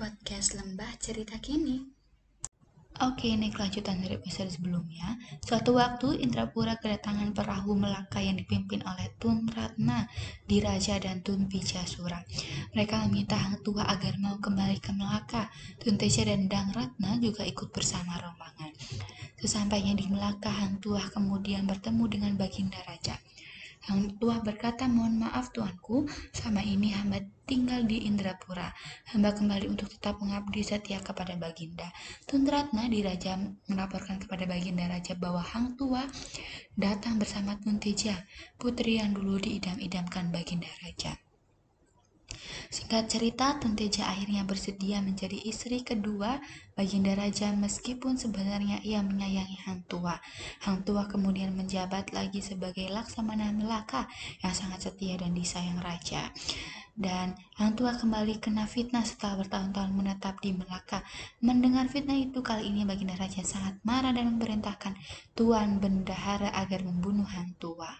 podcast Lembah Cerita Kini. Oke, ini kelanjutan dari episode sebelumnya. Suatu waktu Indrapura kedatangan perahu Melaka yang dipimpin oleh Tun Ratna, Diraja dan Tun Vijasura. Mereka meminta Hang Tua agar mau kembali ke Melaka. Tun Teja dan Dang Ratna juga ikut bersama rombongan. Sesampainya di Melaka, Hang Tua kemudian bertemu dengan Baginda Raja. Hang Tua berkata, mohon maaf tuanku, sama ini hamba tinggal di Indrapura. Hamba kembali untuk tetap mengabdi setia kepada Baginda. Tuntratna di Raja melaporkan kepada Baginda Raja bahwa Hang Tua datang bersama Tunteja, putri yang dulu diidam-idamkan Baginda Raja. Singkat cerita, Tunteja akhirnya bersedia menjadi istri kedua Baginda Raja meskipun sebenarnya ia menyayangi Hang Tua. Hang Tua kemudian menjabat lagi sebagai Laksamana Melaka yang sangat setia dan disayang Raja. Dan Hang Tua kembali kena fitnah setelah bertahun-tahun menetap di Melaka. Mendengar fitnah itu kali ini Baginda Raja sangat marah dan memerintahkan Tuan Bendahara agar membunuh Hang Tua.